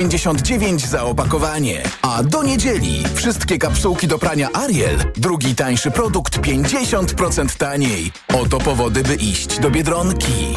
59 za opakowanie. A do niedzieli wszystkie kapsułki do prania Ariel. Drugi tańszy produkt 50% taniej. Oto powody, by iść do Biedronki.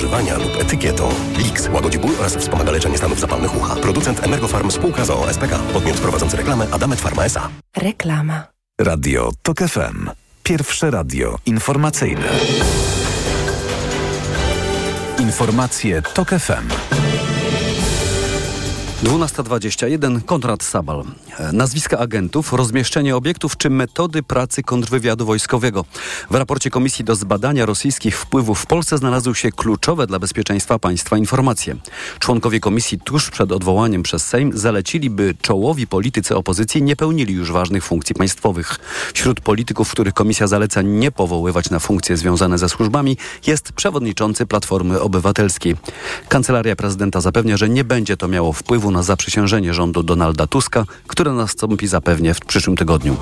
lub etykietą. Lix łagodzi ból oraz wspomaga leczenie stanów zapalnych ucha. Producent Emergofarm spółka z OSPK. Podmiot prowadzący reklamę Adamet Pharma S.A. Reklama. Radio TOK FM. Pierwsze radio informacyjne. Informacje TOK FM. 12.21 Konrad Sabal. E, Nazwiska agentów, rozmieszczenie obiektów czy metody pracy kontrwywiadu wojskowego. W raporcie Komisji do zbadania rosyjskich wpływów w Polsce znalazły się kluczowe dla bezpieczeństwa państwa informacje. Członkowie komisji tuż przed odwołaniem przez Sejm zalecili, by czołowi politycy opozycji nie pełnili już ważnych funkcji państwowych. Wśród polityków, których komisja zaleca nie powoływać na funkcje związane ze służbami, jest przewodniczący Platformy Obywatelskiej. Kancelaria prezydenta zapewnia, że nie będzie to miało wpływu na zaprzysiężenie rządu Donalda Tuska, które nastąpi zapewnie w przyszłym tygodniu.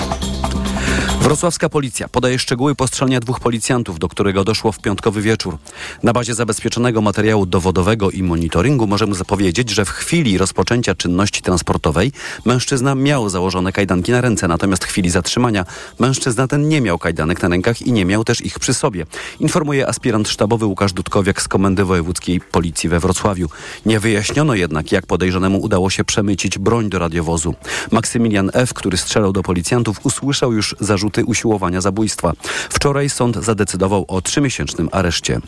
Wrocławska policja podaje szczegóły postrzelenia dwóch policjantów, do którego doszło w piątkowy wieczór. Na bazie zabezpieczonego materiału dowodowego i monitoringu możemy zapowiedzieć, że w chwili rozpoczęcia czynności transportowej mężczyzna miał założone kajdanki na ręce, natomiast w chwili zatrzymania mężczyzna ten nie miał kajdanek na rękach i nie miał też ich przy sobie. Informuje aspirant sztabowy Łukasz Dudkowiak z Komendy Wojewódzkiej Policji we Wrocławiu. Nie wyjaśniono jednak, jak podejrzanemu udało się przemycić broń do radiowozu. Maksymilian F., który strzelał do policjantów, usłyszał już zarzuty usiłowania zabójstwa. Wczoraj sąd zadecydował o trzymiesięcznym areszcie.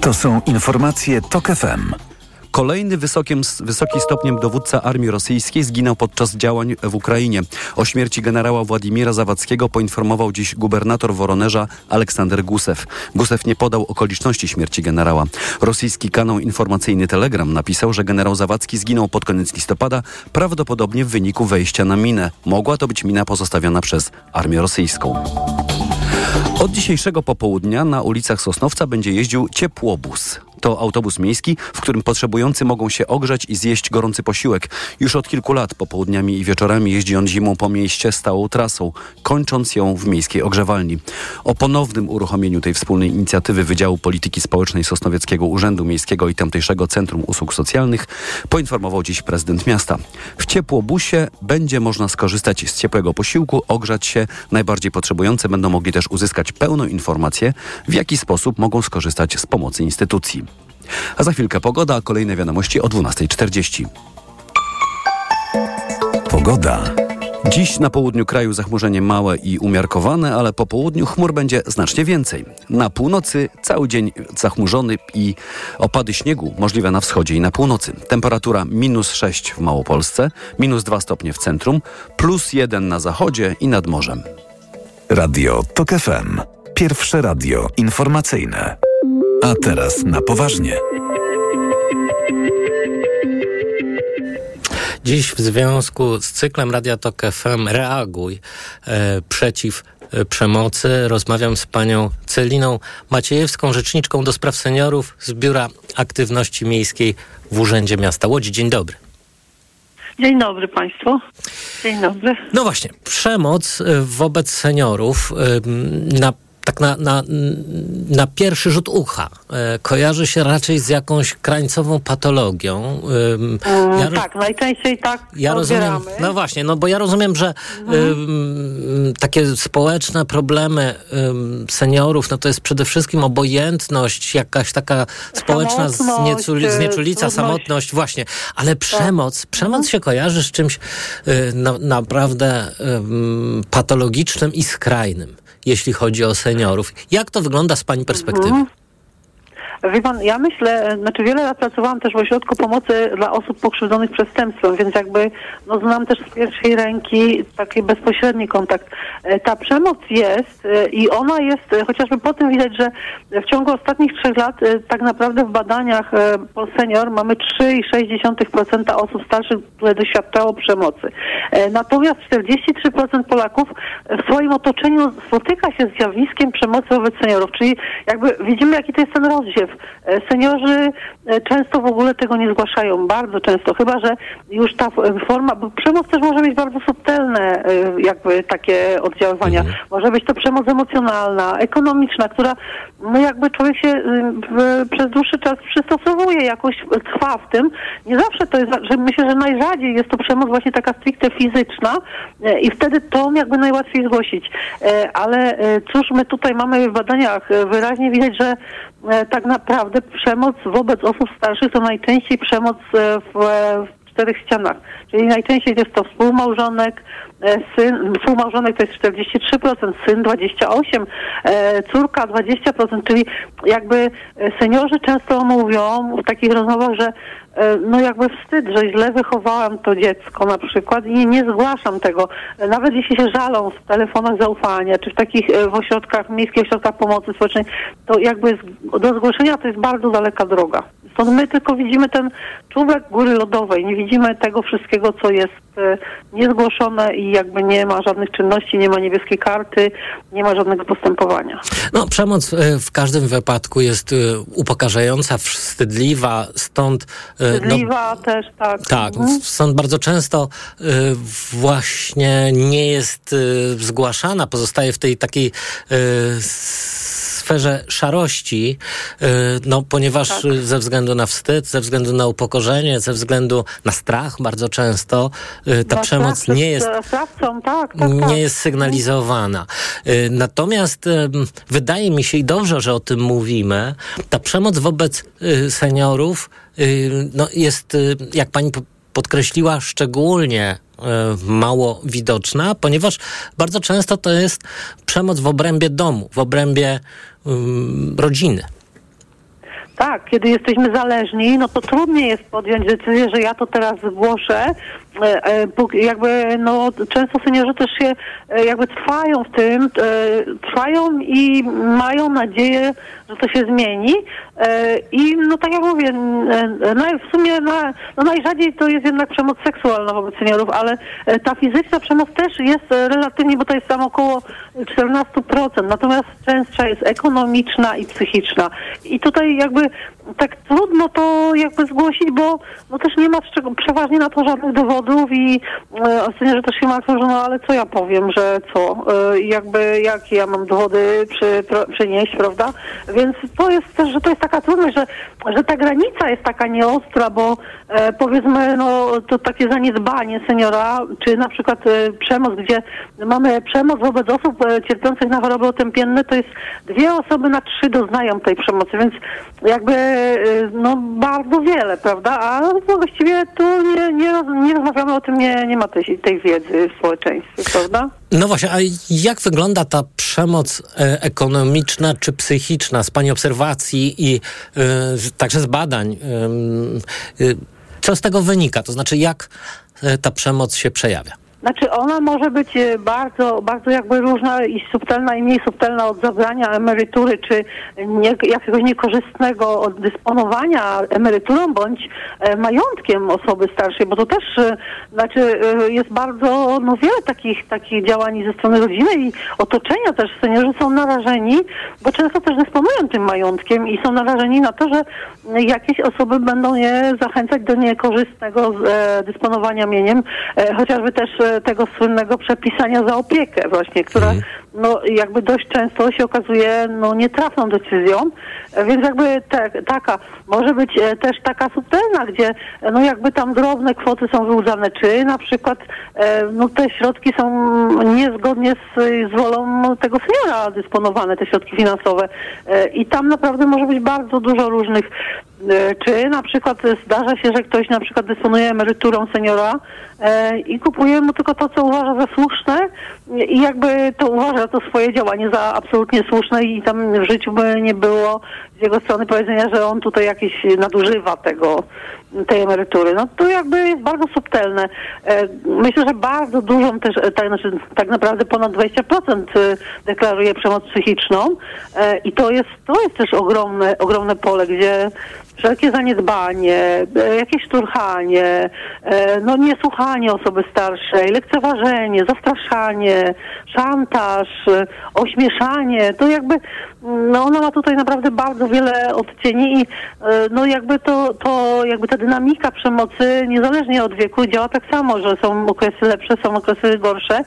To są informacje TOK FM. Kolejny wysokim, wysoki stopniem dowódca armii rosyjskiej zginął podczas działań w Ukrainie. O śmierci generała Władimira Zawadzkiego poinformował dziś gubernator Woronerza Aleksander Gusew. Gusew nie podał okoliczności śmierci generała. Rosyjski kanał informacyjny Telegram napisał, że generał Zawadzki zginął pod koniec listopada, prawdopodobnie w wyniku wejścia na minę. Mogła to być mina pozostawiona przez armię rosyjską. Od dzisiejszego popołudnia na ulicach Sosnowca będzie jeździł ciepłobus. To autobus miejski, w którym potrzebujący mogą się ogrzać i zjeść gorący posiłek. Już od kilku lat popołudniami i wieczorami jeździ on zimą po mieście stałą trasą, kończąc ją w miejskiej ogrzewalni. O ponownym uruchomieniu tej wspólnej inicjatywy Wydziału Polityki Społecznej Sosnowieckiego Urzędu Miejskiego i tamtejszego Centrum Usług Socjalnych poinformował dziś prezydent miasta. W ciepłobusie będzie można skorzystać z ciepłego posiłku, ogrzać się. Najbardziej potrzebujący będą mogli też uzyskać pełną informację, w jaki sposób mogą skorzystać z pomocy instytucji. A za chwilkę pogoda, kolejne wiadomości o 12.40. Pogoda. Dziś na południu kraju zachmurzenie małe i umiarkowane, ale po południu chmur będzie znacznie więcej. Na północy cały dzień zachmurzony i opady śniegu możliwe na wschodzie i na północy. Temperatura minus 6 w Małopolsce, minus 2 stopnie w centrum, plus 1 na zachodzie i nad morzem. Radio TOK FM. Pierwsze radio informacyjne. A teraz na poważnie. Dziś w związku z cyklem Radia Tok FM Reaguj e, przeciw e, przemocy rozmawiam z panią Celiną Maciejewską, rzeczniczką do spraw seniorów z Biura Aktywności Miejskiej w Urzędzie Miasta Łodzi. Dzień dobry. Dzień dobry Państwu. Dzień dobry. No właśnie, przemoc e, wobec seniorów e, na tak na, na, na pierwszy rzut ucha e, kojarzy się raczej z jakąś krańcową patologią. Mm, ja, tak, najczęściej tak ja rozumiem, No właśnie, no bo ja rozumiem, że mhm. takie społeczne problemy seniorów, no to jest przede wszystkim obojętność, jakaś taka społeczna znieculi, znieczulica, trudność. samotność, właśnie. Ale przemoc, tak. przemoc mhm. się kojarzy z czymś y, na, naprawdę patologicznym i skrajnym jeśli chodzi o seniorów. Jak to wygląda z Pani perspektywy? Mhm. Wie pan, ja myślę, znaczy wiele lat pracowałam też w ośrodku pomocy dla osób pokrzywdzonych przestępstwem, więc jakby no, znam też z pierwszej ręki taki bezpośredni kontakt. Ta przemoc jest i ona jest, chociażby po tym widać, że w ciągu ostatnich trzech lat tak naprawdę w badaniach po senior mamy 3,6% osób starszych, które doświadczało przemocy. Natomiast 43% Polaków w swoim otoczeniu spotyka się z zjawiskiem przemocy wobec seniorów, czyli jakby widzimy, jaki to jest ten rozziew. E, seniorzy e, często w ogóle tego nie zgłaszają, bardzo często, chyba że już ta forma, bo przemoc też może mieć bardzo subtelne e, jakby takie oddziaływania. Mhm. Może być to przemoc emocjonalna, ekonomiczna, która no jakby człowiek się przez dłuższy czas przystosowuje, jakoś trwa w tym. Nie zawsze to jest, że myślę, że najrzadziej jest to przemoc właśnie taka stricte fizyczna i wtedy to jakby najłatwiej zgłosić. Ale cóż my tutaj mamy w badaniach wyraźnie widać, że tak naprawdę przemoc wobec osób starszych to najczęściej przemoc e, w, w czterech ścianach. Czyli najczęściej jest to współmałżonek, e, syn, współmałżonek to jest 43%, syn 28%, córka 20%, czyli jakby seniorzy często mówią w takich rozmowach, że E, no jakby wstyd, że źle wychowałam to dziecko na przykład i nie zgłaszam tego. Nawet jeśli się żalą w telefonach zaufania, czy w takich e, w ośrodkach, miejskich ośrodkach pomocy społecznej, to jakby do zgłoszenia to jest bardzo daleka droga. Stąd my tylko widzimy ten czubek góry lodowej, nie widzimy tego wszystkiego, co jest e, niezgłoszone i jakby nie ma żadnych czynności, nie ma niebieskiej karty, nie ma żadnego postępowania. No, przemoc w każdym wypadku jest upokarzająca, wstydliwa, stąd E, Wstydliwa no, też, tak. Tak, mhm. sąd bardzo często y, właśnie nie jest y, zgłaszana, pozostaje w tej takiej y, sferze szarości, no ponieważ tak. ze względu na wstyd, ze względu na upokorzenie, ze względu na strach bardzo często ta na przemoc nie jest, sprawcą, tak, tak, nie tak. jest sygnalizowana. Natomiast wydaje mi się i dobrze, że o tym mówimy, ta przemoc wobec seniorów no jest, y, jak pani podkreśliła, szczególnie y, mało widoczna, ponieważ bardzo często to jest przemoc w obrębie domu, w obrębie rodziny. Tak, kiedy jesteśmy zależni, no to trudniej jest podjąć decyzję, że ja to teraz zgłoszę. E, e, jakby, no, często seniorzy też się e, jakby trwają w tym, trwają i mają nadzieję, że to się zmieni. I no tak jak mówię, no, w sumie na, no, najrzadziej to jest jednak przemoc seksualna wobec seniorów, ale ta fizyczna przemoc też jest relatywnie, bo to jest tam około 14%, natomiast częstsza jest ekonomiczna i psychiczna. I tutaj jakby tak trudno to jakby zgłosić, bo no też nie ma przeważnie na to żadnych dowodów i e, że też się martwią, że no ale co ja powiem, że co, e, jakby jakie ja mam dowody przy, pro, przynieść, prawda? Więc to jest też, że to jest taka trudność, że, że ta granica jest taka nieostra, bo e, powiedzmy, no to takie zaniedbanie seniora, czy na przykład e, przemoc, gdzie mamy przemoc wobec osób e, cierpiących na choroby otępienne, to jest dwie osoby na trzy doznają tej przemocy, więc jakby Y, no bardzo wiele, prawda? A właściwie tu nie, nie, nie rozmawiamy o tym, nie, nie ma tej, tej wiedzy w społeczeństwie, prawda? No właśnie, a jak wygląda ta przemoc e, ekonomiczna czy psychiczna z Pani obserwacji i e, także z badań? E, co z tego wynika? To znaczy, jak ta przemoc się przejawia? Znaczy ona może być e, bardzo, bardzo jakby różna i subtelna i mniej subtelna od zabrania emerytury, czy nie, jakiegoś niekorzystnego dysponowania emeryturą bądź e, majątkiem osoby starszej, bo to też e, znaczy jest bardzo no, wiele takich, takich działań ze strony rodziny i otoczenia też. Seniorzy są narażeni, bo często też dysponują tym majątkiem i są narażeni na to, że jakieś osoby będą je zachęcać do niekorzystnego dysponowania mieniem, chociażby też tego słynnego przepisania za opiekę właśnie, która mhm. No jakby dość często się okazuje no nietrafną decyzją, więc jakby te, taka, może być e, też taka subtelna, gdzie no jakby tam drobne kwoty są wyłudzane, czy na przykład e, no te środki są niezgodnie z, z wolą tego seniora dysponowane, te środki finansowe. E, i tam naprawdę może być bardzo dużo różnych czy na przykład zdarza się, że ktoś na przykład dysponuje emeryturą seniora i kupuje mu tylko to, co uważa za słuszne i jakby to uważa za to swoje działanie za absolutnie słuszne i tam w życiu by nie było z jego strony powiedzenia, że on tutaj jakieś nadużywa tego, tej emerytury. No to jakby jest bardzo subtelne. E, myślę, że bardzo dużą też, e, tak, znaczy, tak naprawdę ponad 20% e, deklaruje przemoc psychiczną i to jest, to jest też ogromne, ogromne pole, gdzie wszelkie zaniedbanie, e, jakieś szturchanie, e, no niesłuchanie osoby starszej, lekceważenie, zastraszanie, szantaż, e, ośmieszanie, to jakby no ona ma tutaj naprawdę bardzo wiele odcieni i no jakby to, to jakby ta dynamika przemocy niezależnie od wieku działa tak samo, że są okresy lepsze, są okresy gorsze,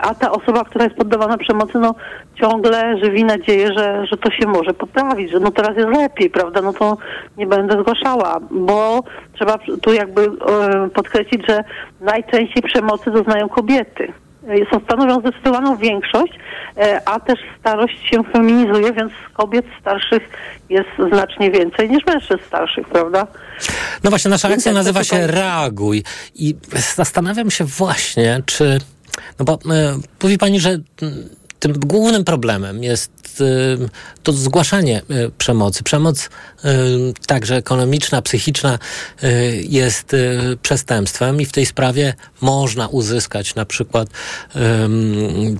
a ta osoba, która jest poddawana przemocy, no ciągle żywi nadzieję, że, że to się może poprawić, że no teraz jest lepiej, prawda, no to nie będę zgłaszała, bo trzeba tu jakby e, podkreślić, że najczęściej przemocy doznają kobiety. E, Są stanowią zdecydowaną większość, a też starość się feminizuje, więc kobiet starszych jest znacznie więcej niż mężczyzn starszych, prawda? No właśnie, nasza akcja nazywa się Reaguj i zastanawiam się właśnie, czy... No bo e, mówi pani, że mm, tym głównym problemem jest e, to zgłaszanie e, przemocy. Przemoc e, także ekonomiczna, psychiczna jest przestępstwem i w tej sprawie można uzyskać na przykład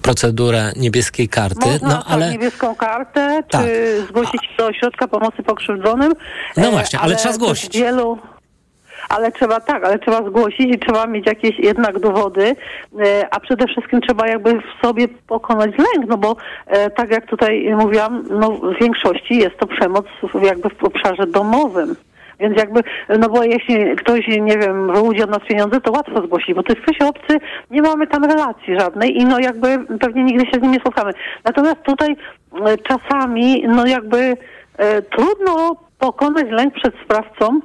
procedurę niebieskiej karty. Można no ale niebieską kartę, czy Tak. zgłosić do ośrodka pomocy pokrzywdzonym. No E, właśnie, ale trzeba zgłosić. Wielu... Ale trzeba tak, ale trzeba zgłosić i trzeba mieć jakieś jednak dowody, e, a przede wszystkim trzeba jakby w sobie pokonać lęk, no bo e, tak jak tutaj mówiłam, no w większości jest to przemoc jakby w obszarze domowym. Więc jakby, no bo jeśli ktoś, nie wiem, wyłudzi od nas pieniądze, to łatwo zgłosić, bo to jest ktoś obcy, nie mamy tam relacji żadnej i no jakby pewnie nigdy się z nim nie spotkamy. Natomiast tutaj e, czasami, no jakby e, trudno pokonać lęk przed sprawcą,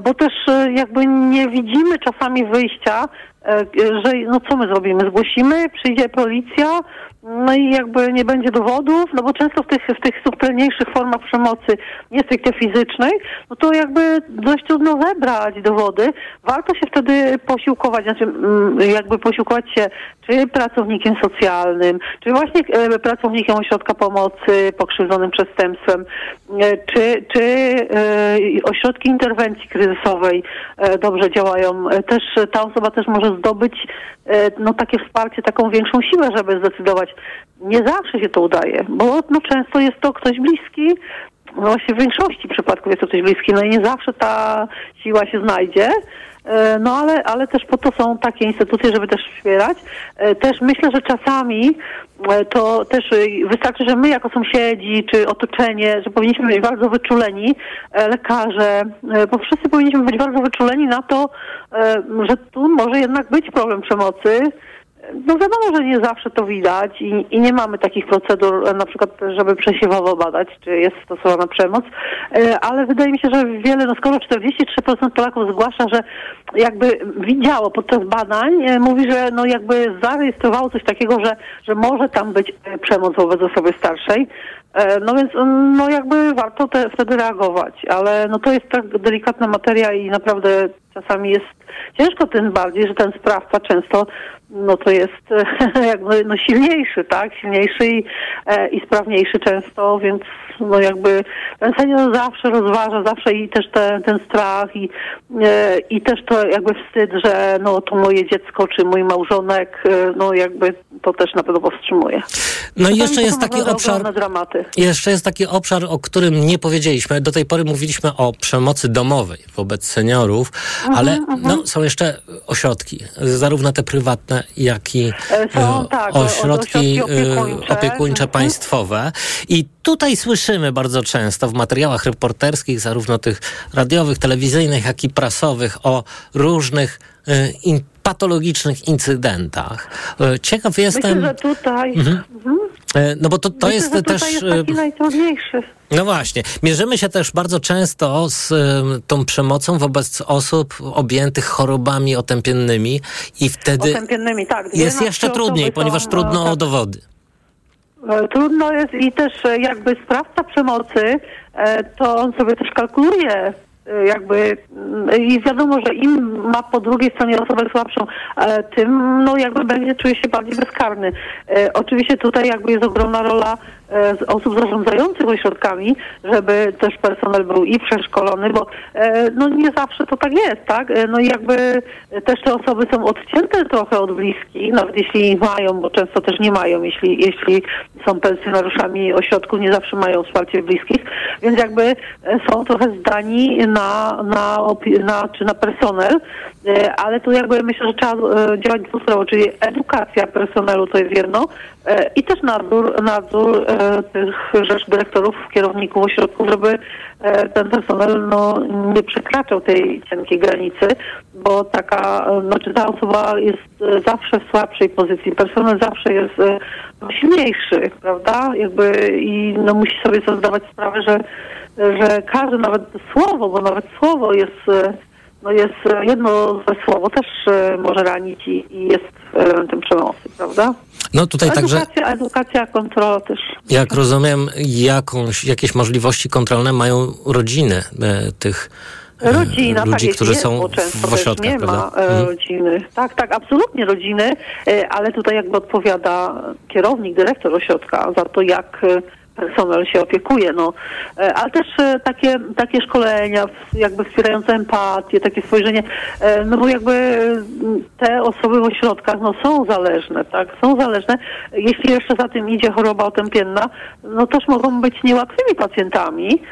bo też e, jakby nie widzimy czasami wyjścia, e, że no co my zrobimy? Zgłosimy, przyjdzie policja, no i jakby nie będzie dowodów, no bo często w tych, w tych subtelniejszych formach przemocy, nie stricte fizycznej, no to jakby dość trudno zebrać dowody. Warto się wtedy posiłkować, znaczy mm, jakby posiłkować się czy pracownikiem socjalnym, czy właśnie e, pracownikiem ośrodka pomocy pokrzywdzonym przestępstwem, e, czy, czy e, ośrodki interwencji kryzysowej e, dobrze działają. E, Też e, ta osoba też może zdobyć e, no, takie wsparcie, taką większą siłę, żeby zdecydować. Nie zawsze się to udaje, bo no, często jest to ktoś bliski, no właśnie w większości przypadków jest to ktoś bliski, no i nie zawsze ta siła się znajdzie. E, No ale, ale też po to są takie instytucje, żeby też wspierać. E, Też myślę, że czasami e, to też wystarczy, że my jako sąsiedzi czy otoczenie, że powinniśmy być bardzo wyczuleni, lekarze, bo wszyscy powinniśmy być bardzo wyczuleni na to, że tu może jednak być problem przemocy. No wiadomo, że nie zawsze to widać i, i nie mamy takich procedur, na przykład, żeby przesiewowo badać, czy jest stosowana przemoc, E, ale wydaje mi się, że wiele, no skoro 43% Polaków zgłasza, że jakby widziało podczas badań, e, mówi, że no jakby zarejestrowało coś takiego, że, że może tam być e, przemoc wobec osoby starszej. No więc mm, no jakby warto te, wtedy reagować, ale no to jest tak delikatna materia i naprawdę czasami jest ciężko tym bardziej, że ten sprawca często no to jest jakby no silniejszy, tak? Silniejszy i, e, i sprawniejszy często, więc no jakby ten senior zawsze rozważa, zawsze i też te, ten strach i, e, i też to jakby wstyd, że no to moje dziecko czy mój małżonek, e, no jakby to też na pewno powstrzymuje. No i jeszcze jest taki obszar... Jeszcze jest taki obszar, o którym nie powiedzieliśmy. Do tej pory mówiliśmy o przemocy domowej wobec seniorów, Mhm, ale no, są jeszcze ośrodki, zarówno te prywatne, jak i E, są, e, tak, ośrodki ośrodki e, opiekuńcze. opiekuńcze Mhm. państwowe. I tutaj słyszymy bardzo często w materiałach reporterskich, zarówno tych radiowych, telewizyjnych, jak i prasowych, o różnych e, in, patologicznych incydentach. E, Ciekaw jestem, Myślę, że tutaj... Mhm. e, no bo to, to Myślę, jest też... jest e, taki najtrudniejszy. no właśnie. Mierzymy się też bardzo często z tą przemocą wobec osób objętych chorobami otępiennymi i wtedy Otępiennymi, tak. Jest jeszcze trudniej, ponieważ są, trudno no, o dowody. E, Trudno jest i też e, jakby sprawca przemocy, e, to on sobie też kalkuluje, jakby y, i wiadomo, że im ma po drugiej stronie osobę słabszą, tym no jakby będzie czuje się bardziej bezkarny. Oczywiście tutaj jakby jest ogromna rola osób zarządzających ośrodkami, żeby też personel był i przeszkolony, bo e, no nie zawsze to tak jest, tak? E, No i jakby też te osoby są odcięte trochę od bliskich, nawet jeśli mają, bo często też nie mają, jeśli, jeśli są pensjonariuszami ośrodków, nie zawsze mają wsparcie bliskich, więc jakby e, są trochę zdani na, na, na, czy na personel, e, ale tu jakby myślę, że trzeba e, działać dwustronnie, czyli edukacja personelu to jest jedno e, i też nadzór, nadzór e, tych rzecz dyrektorów, kierowników ośrodków, żeby e, ten personel no, nie przekraczał tej cienkiej granicy, bo taka, e, znaczy ta osoba jest e, zawsze w słabszej pozycji. Personel zawsze jest e, silniejszy, prawda? Jakby i no, musi sobie zdawać sprawę, że, że każde nawet słowo, bo nawet słowo jest, e, no jest e, jedno złe słowo też e, może ranić i, i jest elementem przemocy, prawda? No tutaj także, Edukacja, edukacja, kontrola też. jak rozumiem, jakąś, jakieś możliwości kontrolne mają rodziny e, tych e, Rodzina, ludzi, tak którzy jest, są bo często w ośrodkach, nie prawda? ma Mhm. rodziny. Tak, tak, absolutnie rodziny, ale tutaj jakby odpowiada kierownik, dyrektor ośrodka za to, jak personel się opiekuje, no. E, Ale też e, takie, takie szkolenia, jakby wspierające empatię, takie spojrzenie, e, no bo jakby mm, te osoby w ośrodkach, no są zależne, tak, są zależne. Jeśli jeszcze za tym idzie choroba otępienna, no też mogą być niełatwymi pacjentami,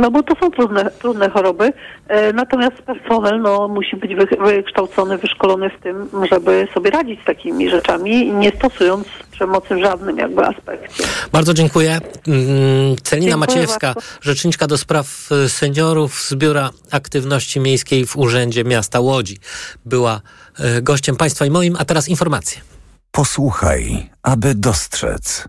no bo to są trudne, trudne choroby, e, natomiast personel no, musi być wy, wykształcony, wyszkolony w tym, żeby sobie radzić z takimi rzeczami, nie stosując przemocy w żadnym jakby aspekcie. Bardzo dziękuję. Mm, Celina Dziękuję Maciejewska, bardzo. rzeczniczka do spraw e, seniorów z Biura Aktywności Miejskiej w Urzędzie Miasta Łodzi, była e, gościem Państwa i moim, a teraz informacje. Posłuchaj, aby dostrzec.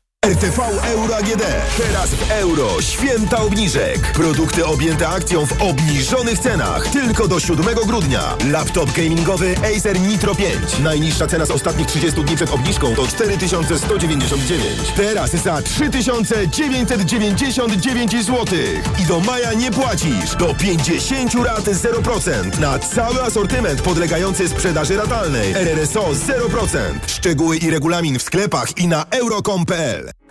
RTV Euro AGD. Teraz w euro. Święta obniżek. Produkty objęte akcją w obniżonych cenach. Tylko do 7 grudnia. Laptop gamingowy Acer Nitro 5. Najniższa cena z ostatnich 30 dni przed obniżką to 4199. Teraz za 3999 zł. I do maja nie płacisz. Do 50 rat 0%. Na cały asortyment podlegający sprzedaży ratalnej. RRSO 0%. Szczegóły i regulamin w sklepach i na euro.com.pl. that.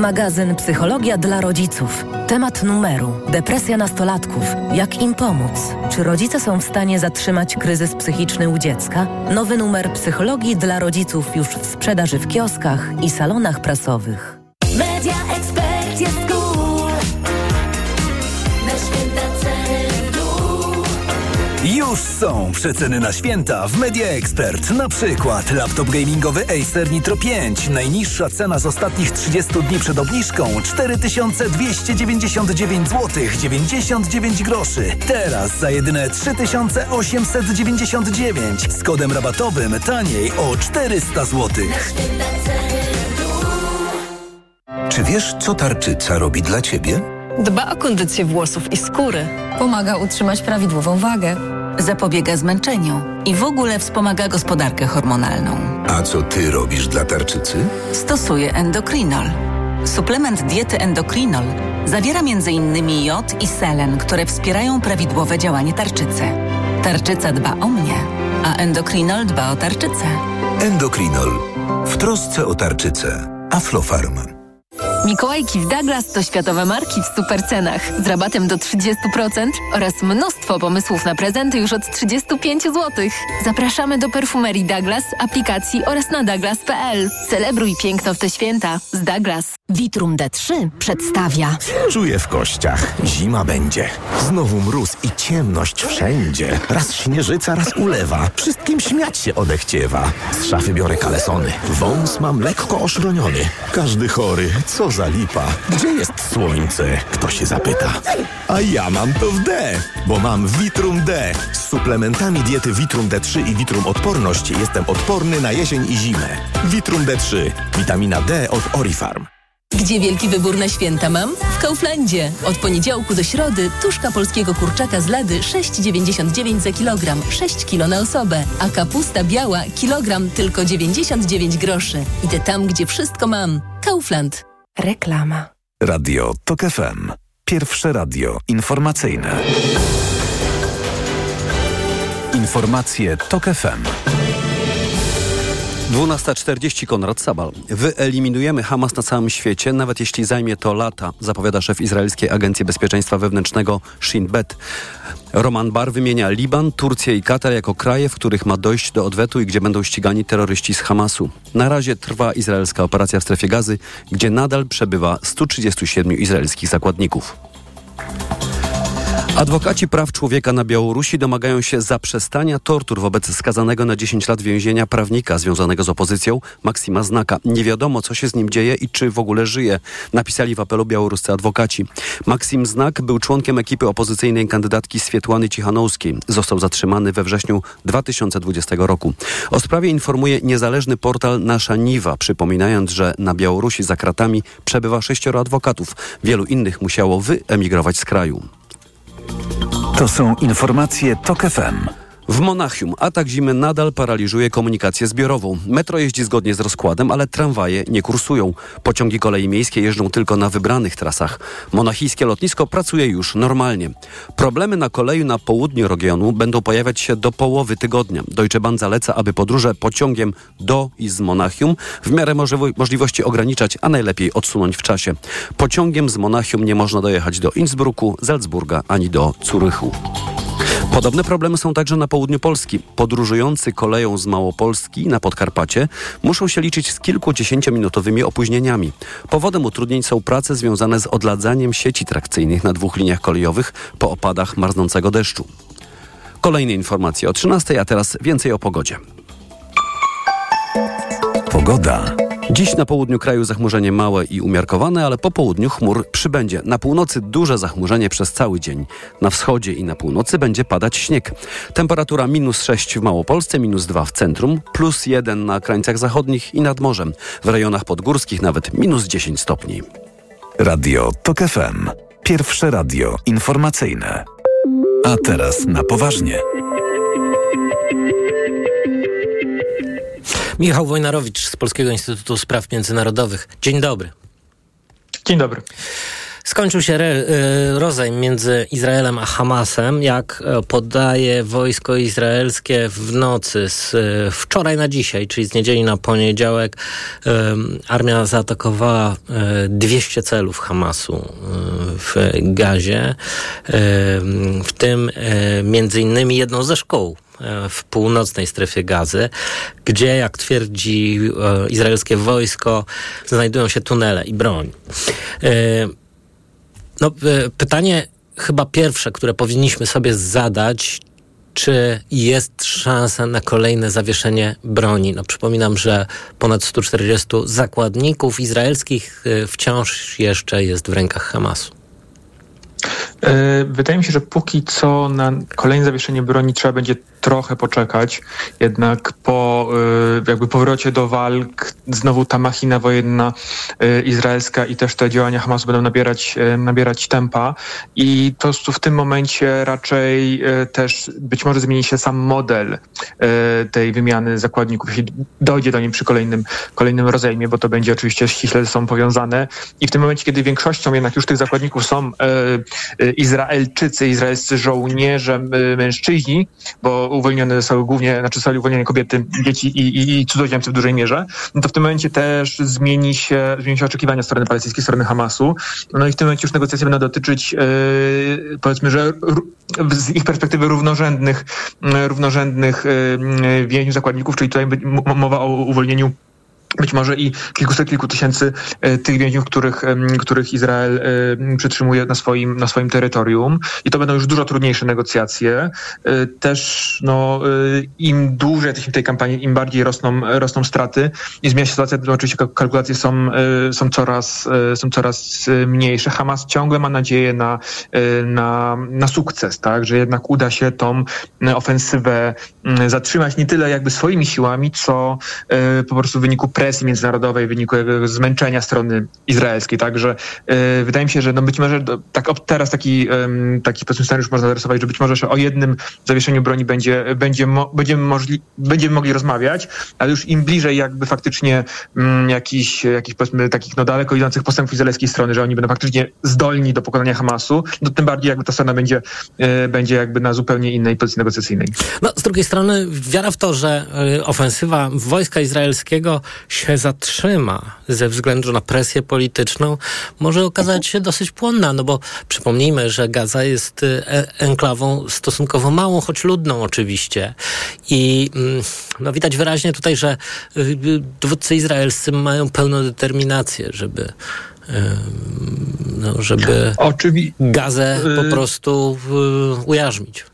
Magazyn Psychologia dla rodziców. Temat numeru: depresja nastolatków. Jak im pomóc? Czy rodzice są w stanie zatrzymać kryzys psychiczny u dziecka? Nowy numer Psychologii dla rodziców już w sprzedaży w kioskach i salonach prasowych. Media Już są przeceny na święta w Media Expert. Na przykład laptop gamingowy Acer Nitro 5. Najniższa cena z ostatnich 30 dni przed obniżką 4299 zł 99 groszy. Teraz za jedyne 3899 z kodem rabatowym taniej o 400 zł. Czy wiesz, co tarczyca robi dla ciebie? Dba o kondycję włosów i skóry. Pomaga utrzymać prawidłową wagę. Zapobiega zmęczeniu i w ogóle wspomaga gospodarkę hormonalną. A co ty robisz dla tarczycy? Stosuje endokrinol. Suplement diety endokrinol zawiera m.in. jod i selen, które wspierają prawidłowe działanie tarczycy. Tarczyca dba o mnie, a endokrinol dba o tarczycę. Endokrinol. W trosce o tarczycę. Aflofarm. Mikołajki w Douglas to światowe marki w super cenach z rabatem do 30% oraz mnóstwo pomysłów na prezenty już od 35 zł. Zapraszamy do perfumerii Douglas, aplikacji oraz na douglas.pl. Celebruj piękno w te święta z Douglas. Vitrum D3 przedstawia. Czuję w kościach. Zima będzie. Znowu mróz i ciemność wszędzie. Raz śnieżyca, raz ulewa. Wszystkim śmiać się odechciewa. Z szafy biorę kalesony. Wąs mam lekko oszroniony. Każdy chory. Co za lipa. Gdzie jest słońce? Kto się zapyta. A ja mam to w D, bo mam Vitrum D. Z suplementami diety Vitrum D3 i Vitrum Odporność jestem odporny na jesień i zimę. Vitrum D3. Witamina D od Orifarm. Gdzie wielki wybór na święta mam? W Kauflandzie. Od poniedziałku do środy tuszka polskiego kurczaka z lady 6,99 za kilogram, 6 kilo na osobę, a kapusta biała kilogram tylko 99 groszy. Idę tam, gdzie wszystko mam. Kaufland. Reklama. Radio TOK FM. Pierwsze radio informacyjne. Informacje TOK FM. 12.40 Konrad Sabal. Wyeliminujemy Hamas na całym świecie, nawet jeśli zajmie to lata, zapowiada szef Izraelskiej Agencji Bezpieczeństwa Wewnętrznego Shin Bet. Roman Bar wymienia Liban, Turcję i Katar jako kraje, w których ma dojść do odwetu i gdzie będą ścigani terroryści z Hamasu. Na razie trwa izraelska operacja w strefie gazy, gdzie nadal przebywa 137 izraelskich zakładników. Adwokaci praw człowieka na Białorusi domagają się zaprzestania tortur wobec skazanego na 10 lat więzienia prawnika związanego z opozycją Maksima Znaka. Nie wiadomo, co się z nim dzieje i czy w ogóle żyje, napisali w apelu białoruscy adwokaci. Maksim Znak był członkiem ekipy opozycyjnej kandydatki Swietłany Cichanowskiej. Został zatrzymany we wrześniu 2020 roku. O sprawie informuje niezależny portal Nasza Niwa, przypominając, że na Białorusi za kratami przebywa sześcioro adwokatów. Wielu innych musiało wyemigrować z kraju. To są informacje TOK FM. W Monachium atak zimy nadal paraliżuje komunikację zbiorową. Metro jeździ zgodnie z rozkładem, ale tramwaje nie kursują. Pociągi kolei miejskie jeżdżą tylko na wybranych trasach. Monachijskie lotnisko pracuje już normalnie. Problemy na koleju na południu regionu będą pojawiać się do połowy tygodnia. Deutsche Bahn zaleca, aby podróże pociągiem do i z Monachium w miarę możliwo- możliwości ograniczać, a najlepiej odsunąć w czasie. Pociągiem z Monachium nie można dojechać do Innsbrucku, Salzburga ani do Zurychu. Podobne problemy są także na południu Polski. Podróżujący koleją z Małopolski na Podkarpacie muszą się liczyć z kilkudziesięciominutowymi opóźnieniami. Powodem utrudnień są prace związane z odladzaniem sieci trakcyjnych na dwóch liniach kolejowych po opadach marznącego deszczu. Kolejne informacje o 13, a teraz więcej o pogodzie. Pogoda. Dziś na południu kraju zachmurzenie małe i umiarkowane, ale po południu chmur przybędzie. Na północy duże zachmurzenie przez cały dzień. Na wschodzie i na północy będzie padać śnieg. Temperatura minus 6 w Małopolsce, minus 2 w centrum, plus 1 na krańcach zachodnich i nad morzem. W rejonach podgórskich nawet minus 10 stopni. Radio TOK FM. Pierwsze radio informacyjne. A teraz na poważnie. Michał Wojnarowicz z Polskiego Instytutu Spraw Międzynarodowych. Dzień dobry. Dzień dobry. Skończył się re, y, rozejm między Izraelem a Hamasem, jak e, podaje wojsko izraelskie w nocy z e, wczoraj na dzisiaj, czyli z niedzieli na poniedziałek. Armia zaatakowała e, 200 celów Hamasu e, w Gazie, w tym e, między innymi jedną ze szkół e, w północnej strefie gazy, gdzie, jak twierdzi e, izraelskie wojsko, znajdują się tunele i broń. E, no, e, pytanie chyba pierwsze, które powinniśmy sobie zadać, czy jest szansa na kolejne zawieszenie broni? No, przypominam, że ponad 140 zakładników izraelskich e, wciąż jeszcze jest w rękach Hamasu. E, Wydaje mi się, że póki co na kolejne zawieszenie broni trzeba będzie trochę poczekać. Jednak po e, jakby powrocie do walk znowu ta machina wojenna e, izraelska i też te działania Hamasu będą nabierać, nabierać tempa i to w tym momencie raczej też być może zmieni się sam model tej wymiany zakładników, jeśli dojdzie do niej przy kolejnym, kolejnym rozejmie, bo to będzie oczywiście ściśle sobą powiązane i w tym momencie, kiedy większością jednak już tych zakładników są Izraelczycy, izraelscy żołnierze, mężczyźni, bo uwolnione zostały głównie, znaczy zostali uwolnione kobiety, dzieci i, i, i cudzoziemcy w dużej mierze, no to w tym momencie też zmieni się, zmieni się oczekiwania strony palestyńskiej, strony Hamasu. No i w tym momencie już negocjacje będą dotyczyć, yy, powiedzmy, że z ich perspektywy równorzędnych, równorzędnych yy, więźniów, zakładników, czyli tutaj mowa o uwolnieniu być może i kilkuset, kilku tysięcy e, tych więźniów, których, których Izrael e, przytrzymuje na swoim, na swoim terytorium. I to będą już dużo trudniejsze negocjacje. E, Też no, im dłużej jesteśmy w tej kampanii, im bardziej rosną, rosną straty i zmienia się sytuacja, to oczywiście kalk- kalkulacje są, są, coraz, są coraz mniejsze. Hamas ciągle ma nadzieję na, na, na sukces, tak? że jednak uda się tą ofensywę m, zatrzymać nie tyle jakby swoimi siłami, co po prostu w wyniku presji międzynarodowej, w wyniku zmęczenia strony izraelskiej. Także e, wydaje mi się, że no być może do, tak teraz taki, em, taki scenariusz można zarysować, że być może że o jednym zawieszeniu broni będzie, będzie mo, będziemy, możli, będziemy mogli rozmawiać, ale już im bliżej jakby faktycznie mm, jakichś, powiedzmy takich no daleko idących postępów izraelskiej strony, że oni będą faktycznie zdolni do pokonania Hamasu, no tym bardziej jakby ta strona będzie, e, będzie jakby na zupełnie innej pozycji negocjacyjnej. No, z drugiej strony wiara w to, że y, ofensywa wojska izraelskiego się zatrzyma ze względu na presję polityczną, może okazać się dosyć płonna, no bo przypomnijmy, że Gaza jest y, e- enklawą stosunkowo małą, choć ludną oczywiście. I mm, no, widać wyraźnie tutaj, że y, y, dowódcy izraelscy mają pełną determinację, żeby no, żeby Oczywi- Gazę po prostu ujarzmić.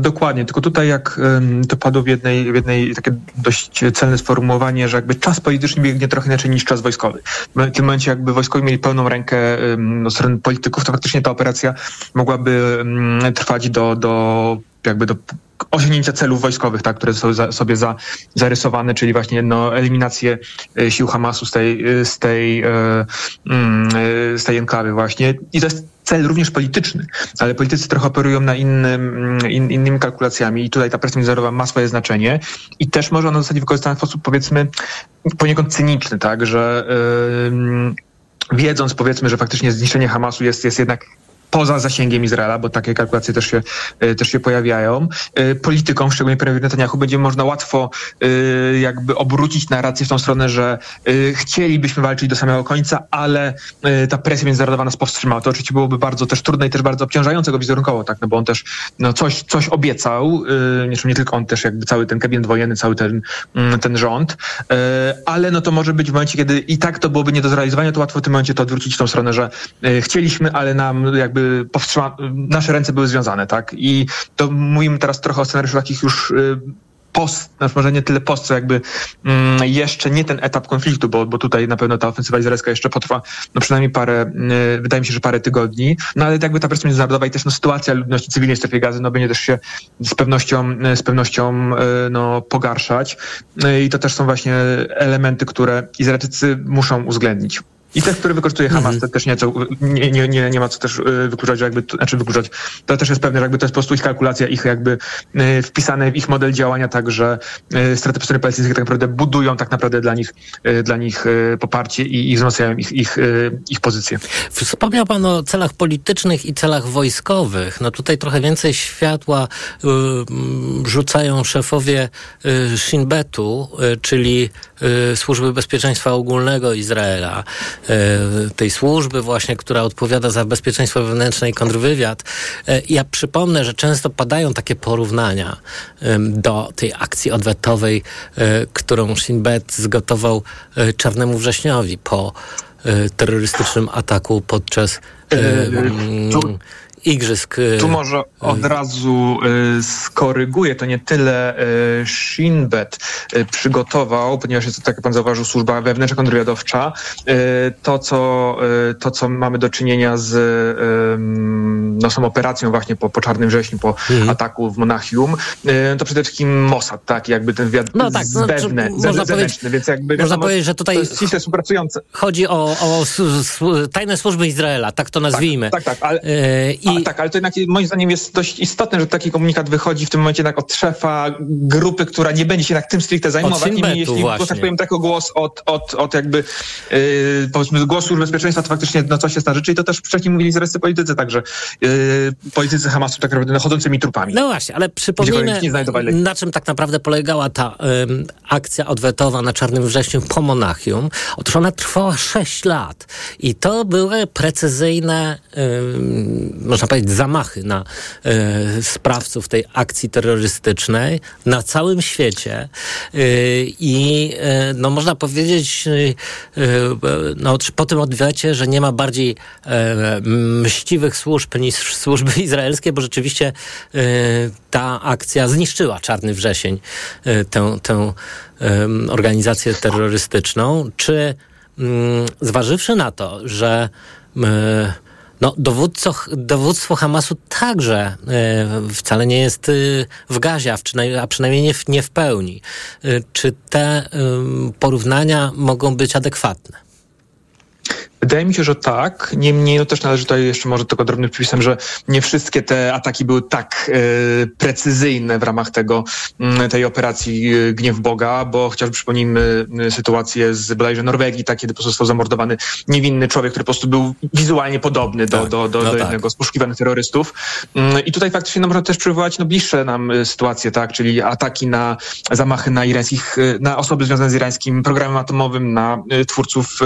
Dokładnie, tylko tutaj jak to padło w jednej, w jednej takie dość celne sformułowanie, że jakby czas polityczny biegnie trochę inaczej niż czas wojskowy. W tym momencie jakby wojskowi mieli pełną rękę no, strony polityków, to faktycznie ta operacja mogłaby trwać do, do jakby do osiągnięcia celów wojskowych, tak, które są za, sobie za, zarysowane, czyli właśnie no, eliminację e, sił Hamasu z tej, e, z tej, e, mm, z tej enklawy właśnie. I to jest cel również polityczny, ale politycy trochę operują na innym, mm, in, innymi kalkulacjami i tutaj ta presja międzynarodowa ma swoje znaczenie i też może ona zostać wykorzystana w sposób powiedzmy poniekąd cyniczny, tak, że ym, wiedząc powiedzmy, że faktycznie zniszczenie Hamasu jest, jest jednak poza zasięgiem Izraela, bo takie kalkulacje też się, y, też się pojawiają. Y, Politykom, szczególnie premierowi Netanyahu, będzie można łatwo y, jakby obrócić narrację w tą stronę, że chcielibyśmy walczyć do samego końca, ale ta presja międzynarodowa nas powstrzymała. To oczywiście byłoby bardzo też trudne i też bardzo obciążające go wizerunkowo, tak, no bo on też no, coś, coś obiecał, nie, tylko on, też jakby cały ten gabinet wojenny, cały ten, mm, ten rząd, ale no to może być w momencie, kiedy i tak to byłoby nie do zrealizowania, to łatwo w tym momencie to odwrócić w tą stronę, że chcieliśmy, ale nam jakby powstrzyma, nasze ręce były związane, tak? I to mówimy teraz trochę o scenariuszu takich już y, post, znaczy może nie tyle post, co jakby mm, jeszcze nie ten etap konfliktu, bo, bo tutaj na pewno ta ofensywa izraelska jeszcze potrwa no przynajmniej parę, y, wydaje mi się, że parę tygodni, no ale jakby ta presja międzynarodowa i też no, sytuacja ludności cywilnej w strefie gazy, no będzie też się z pewnością, y, z pewnością y, no, pogarszać Y, i to też są właśnie elementy, które Izraelczycy muszą uwzględnić. I te, które wykorzystuje Hamas, to też nieco, nie, nie, nie, nie ma co też y, wykluczać, że jakby, to, znaczy wykluczać, to też jest pewne, że jakby to jest po prostu ich kalkulacja, ich jakby y, wpisane w ich model działania, tak, że y, straty po stronie palestyńskiej tak naprawdę budują tak naprawdę dla nich, dla nich poparcie i, i wzmacniają ich, ich, ich pozycję. Wspomniał Pan o celach politycznych i celach wojskowych. No tutaj trochę więcej światła y, rzucają szefowie y, Shin Betu, y, czyli y, Służby Bezpieczeństwa Ogólnego Izraela, tej służby właśnie, która odpowiada za bezpieczeństwo wewnętrzne i kontrwywiad. Y, ja przypomnę, że często padają takie porównania do tej akcji odwetowej, y, którą Shin Bet zgotował Czarnemu Wrześniowi po terrorystycznym ataku podczas igrzysk. y, Tu może od razu y, skoryguję, to nie tyle y, Shinbet y, przygotował, ponieważ jest to, tak jak pan zauważył, służba wewnętrzna kontrwywiadowcza, y, to, co, y, to, co mamy do czynienia z y, no, tą operacją właśnie po, po Czarnym Wrześniu, po Mhm. ataku w Monachium, y, to przede wszystkim Mossad, tak, jakby ten wywiad No tak, no, można zewnętrzny, powiedzieć- więc jakby można wiadomo, powiedzieć, że tutaj-. Chodzi o, o tajne służby Izraela, tak to nazwijmy. Tak, tak, ale, Y, I A, tak, ale to jednak moim zdaniem jest dość istotne, że taki komunikat wychodzi w tym momencie jednak od szefa grupy, która nie będzie się jednak tym stricte zajmować. Niemniej jeśli właśnie. tak powiem, tylko głos od, od, od jakby yy, powiedzmy głosu służb bezpieczeństwa, to faktycznie no, coś jest na rzeczy i to też wcześniej mówili izraelscy politycy, także yy, politycy Hamasu tak naprawdę no, chodzącymi trupami. No właśnie, ale przypomnijmy, na czym tak naprawdę polegała ta ym, akcja odwetowa na Czarnym Wrześniu po Monachium. Otóż ona trwała 6 lat i to były precyzyjne, ym, można powiedzieć, zamachy na y, sprawców tej akcji terrorystycznej na całym świecie. Y, I y, no, można powiedzieć no, po tym odwecie, że nie ma bardziej e, mściwych służb niż służby izraelskie, bo rzeczywiście e, ta akcja zniszczyła Czarny Wrzesień, e, tę, tę organizację terrorystyczną. Czy mm, zważywszy na to, że e, no, dowódco, dowództwo Hamasu także e, wcale nie jest e, w gazie, a, przynajmniej, a przynajmniej nie w, nie w pełni. E, czy te porównania mogą być adekwatne? Wydaje mi się, że tak. Niemniej no też należy tutaj jeszcze może tylko drobnym przypisem, że nie wszystkie te ataki były tak e, precyzyjne w ramach tego, m, tej operacji e, Gniew Boga, bo chociażby przypomnijmy e, sytuację z bodajże Norwegii, tak, kiedy po prostu został zamordowany niewinny człowiek, który po prostu był wizualnie podobny do, do, do, no do tak. jednego z poszukiwanych terrorystów. Mm, I tutaj faktycznie no, można też przywołać no, bliższe nam sytuacje, tak, czyli ataki na zamachy na irańskich, na osoby związane z irańskim programem atomowym, na twórców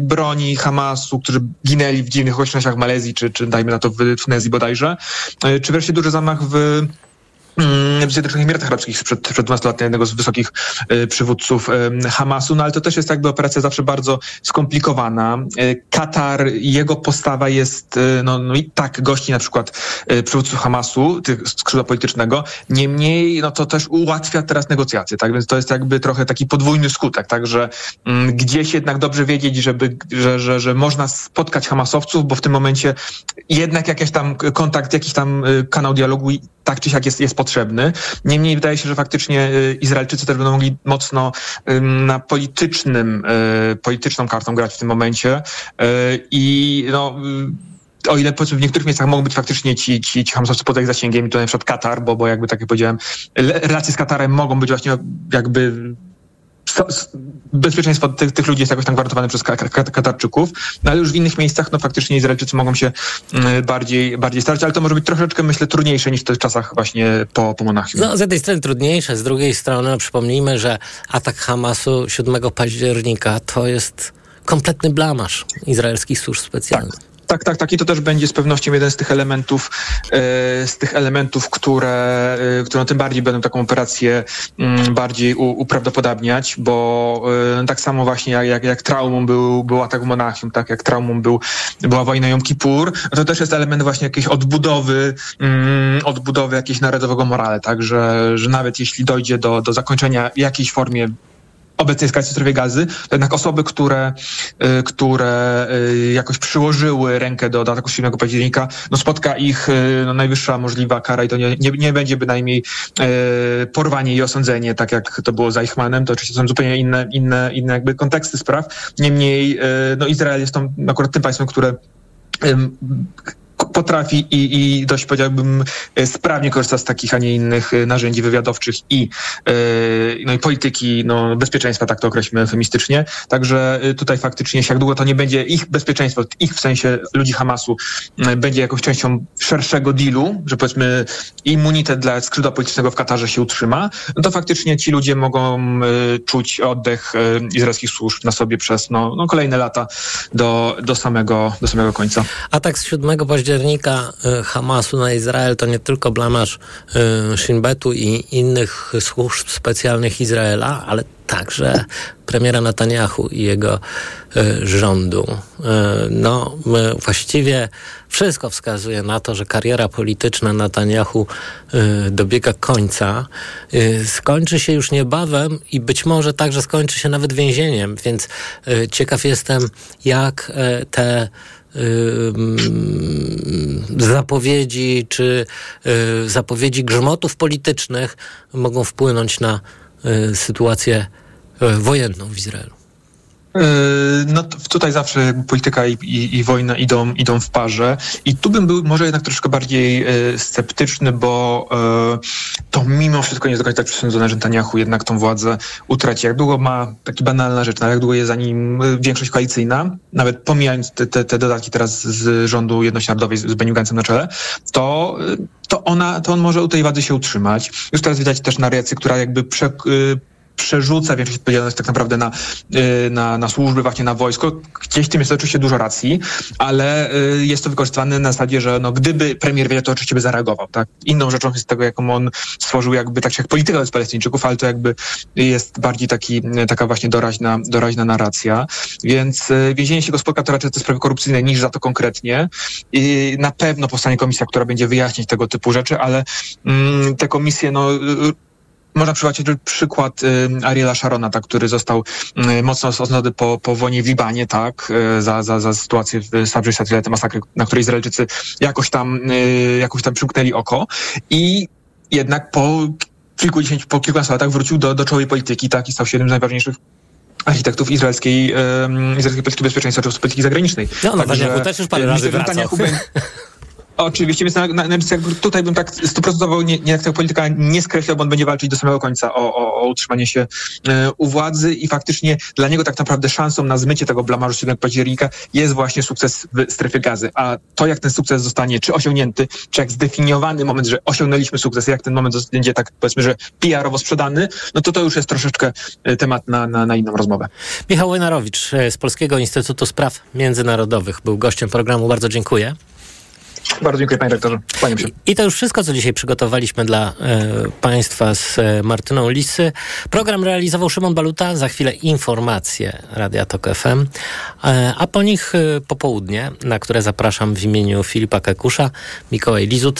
broni Hamasu, którzy ginęli w dziwnych okolicznościach w Malezji, czy, czy dajmy na to w Tunezji bodajże, E, czy wreszcie duży zamach w w Zjednoczonych Emiratach Arabskich sprzed, przed 12 lat jednego z wysokich e, przywódców e, Hamasu, no ale to też jest jakby operacja zawsze bardzo skomplikowana. E, Katar, jego postawa jest, no, no i tak gości na przykład przywódców Hamasu, tych skrzydła politycznego, niemniej no to też ułatwia teraz negocjacje, tak, więc to jest jakby trochę taki podwójny skutek, tak, że mm, gdzieś jednak dobrze wiedzieć, żeby, że, że, że można spotkać Hamasowców, bo w tym momencie jednak jakiś tam kontakt, jakiś tam y, kanał dialogu tak czy siak jest, jest potrzebny. Niemniej wydaje się, że faktycznie y, Izraelczycy też będą mogli mocno na politycznym, y, polityczną kartą grać w tym momencie y, i no o ile w niektórych miejscach mogą być faktycznie ci, ci, ci hamsowcy poza ich zasięgiem, tutaj na przykład Katar, bo, bo jakby tak jak powiedziałem, relacje z Katarem mogą być właśnie jakby bezpieczeństwo tych, tych ludzi jest jakoś tam gwarantowane przez Ka- Ka- Katarczyków, no ale już w innych miejscach no faktycznie Izraelczycy mogą się mm, bardziej, bardziej starać, ale to może być troszeczkę myślę trudniejsze niż w tych czasach właśnie po, po Monachium. No, z jednej strony trudniejsze, z drugiej strony przypomnijmy, że atak Hamasu 7 października to jest kompletny blamasz izraelskich służb specjalnych. Tak, tak, tak. I to też będzie z pewnością jeden z tych elementów, e, z tych elementów, które, e, które tym bardziej będą taką operację mm, bardziej uprawdopodobniać, bo e, tak samo właśnie jak, jak, jak traumą był, był atak w Monachium, tak jak traumą był, była wojna Jom Kippur, no to też jest element właśnie jakiejś odbudowy, mm, odbudowy jakiegoś narodowego morale, tak, że, że nawet jeśli dojdzie do, do zakończenia w jakiejś formie obecnej eskalacji w strefie gazy, to jednak osoby, które, y, które y, jakoś przyłożyły rękę do, do ataku 7 października, no spotka ich y, no, najwyższa możliwa kara i to nie, nie, nie będzie bynajmniej porwanie i osądzenie, tak jak to było z Eichmannem, to oczywiście są zupełnie inne, inne, inne jakby konteksty spraw. Niemniej no, Izrael jest tą, akurat tym państwem, które potrafi i, i dość powiedziałbym e, sprawnie korzysta z takich, a nie innych e, narzędzi wywiadowczych i, e, no i polityki no, bezpieczeństwa, tak to określmy eufemistycznie. Także tutaj faktycznie, jak długo to nie będzie ich bezpieczeństwo, ich w sensie ludzi Hamasu, będzie jakąś częścią szerszego dealu, że powiedzmy immunitet dla skrzydła politycznego w Katarze się utrzyma, no to faktycznie ci ludzie mogą czuć oddech izraelskich służb na sobie przez no, no, kolejne lata do, do, samego, do samego końca. Atak z 7 października y, Hamasu na Izrael to nie tylko blamasz y, Shin Betu i innych służb specjalnych Izraela, ale także premiera Netanyahu i jego y, rządu. No, właściwie wszystko wskazuje na to, że kariera polityczna Netanyahu dobiega końca. Skończy się już niebawem i być może także skończy się nawet więzieniem, więc ciekaw jestem, jak te zapowiedzi czy y, zapowiedzi grzmotów politycznych mogą wpłynąć na y, sytuację y, wojenną w Izraelu. Yy, No tutaj zawsze polityka i, i, i wojna idą, idą w parze. I tu bym był może jednak troszkę bardziej e, sceptyczny, bo e, to mimo wszystko nie jest do końca przesądzone, że Netanyahu jednak tą władzę utraci. Jak długo ma, taki banalna rzecz, no, jak długo jest za nim e, większość koalicyjna, nawet pomijając te, te, te dodatki teraz z rządu Jedności Narodowej z, z Benny Gantzem na czele, to, e, to, ona, to on może u tej władzy się utrzymać. Już teraz widać też narrację, która jakby prze, e, przerzuca większość odpowiedzialności tak naprawdę na, y, na, na służby, właśnie na wojsko. Gdzieś tym jest oczywiście dużo racji, ale y, jest to wykorzystywane na zasadzie, że no, gdyby premier wiedział, to oczywiście by zareagował. Tak? Inną rzeczą jest tego, jaką on stworzył jakby tak jak politykę wobec Palestyńczyków, ale to jakby jest bardziej taki, taka właśnie doraźna, doraźna narracja. Więc y, więzienie się go spotka to raczej te sprawy korupcyjne niż za to konkretnie. I na pewno powstanie komisja, która będzie wyjaśnić tego typu rzeczy, ale mm, te komisje no, y, można przywołać przykład y, Ariela Sharona, tak, który został y, mocno osądzony po, po wojnie w Libanie, tak, y, za, za, za sytuację w Sabrzy Satrile, te masakry, na które Izraelczycy jakoś tam, jakoś tam przymknęli oko i jednak po kilkudziesięciu, po kilkunastu latach wrócił do, do czołowej polityki, tak, i stał się jednym z najważniejszych architektów izraelskiej, um, izraelskiej polityki bezpieczeństwa, czy polityki zagranicznej. No, Netanyahu też już parę razy wracał. Oczywiście, więc na, na, na, tutaj bym tak stuprocentowo nie, nie, tego polityka nie skreślał, bo on będzie walczyć do samego końca o, o, o utrzymanie się e, u władzy i faktycznie dla niego tak naprawdę szansą na zmycie tego blamarzu 7 października jest właśnie sukces w strefie gazy. A to, jak ten sukces zostanie czy osiągnięty, czy jak zdefiniowany moment, że osiągnęliśmy sukces, jak ten moment będzie tak powiedzmy, że PR-owo sprzedany, no to to już jest troszeczkę e, temat na, na, na inną rozmowę. Michał Łynarowicz e, z Polskiego Instytutu Spraw Międzynarodowych był gościem programu. Bardzo dziękuję. Bardzo dziękuję panie rektorze. Kłaniam się. I to już wszystko, co dzisiaj przygotowaliśmy dla e, Państwa z e, Martyną Lisy. Program realizował Szymon Baluta, za chwilę informacje Radia Tok FM, e, a po nich e, popołudnie, na które zapraszam w imieniu Filipa Kekusza, Mikołaj Lizut.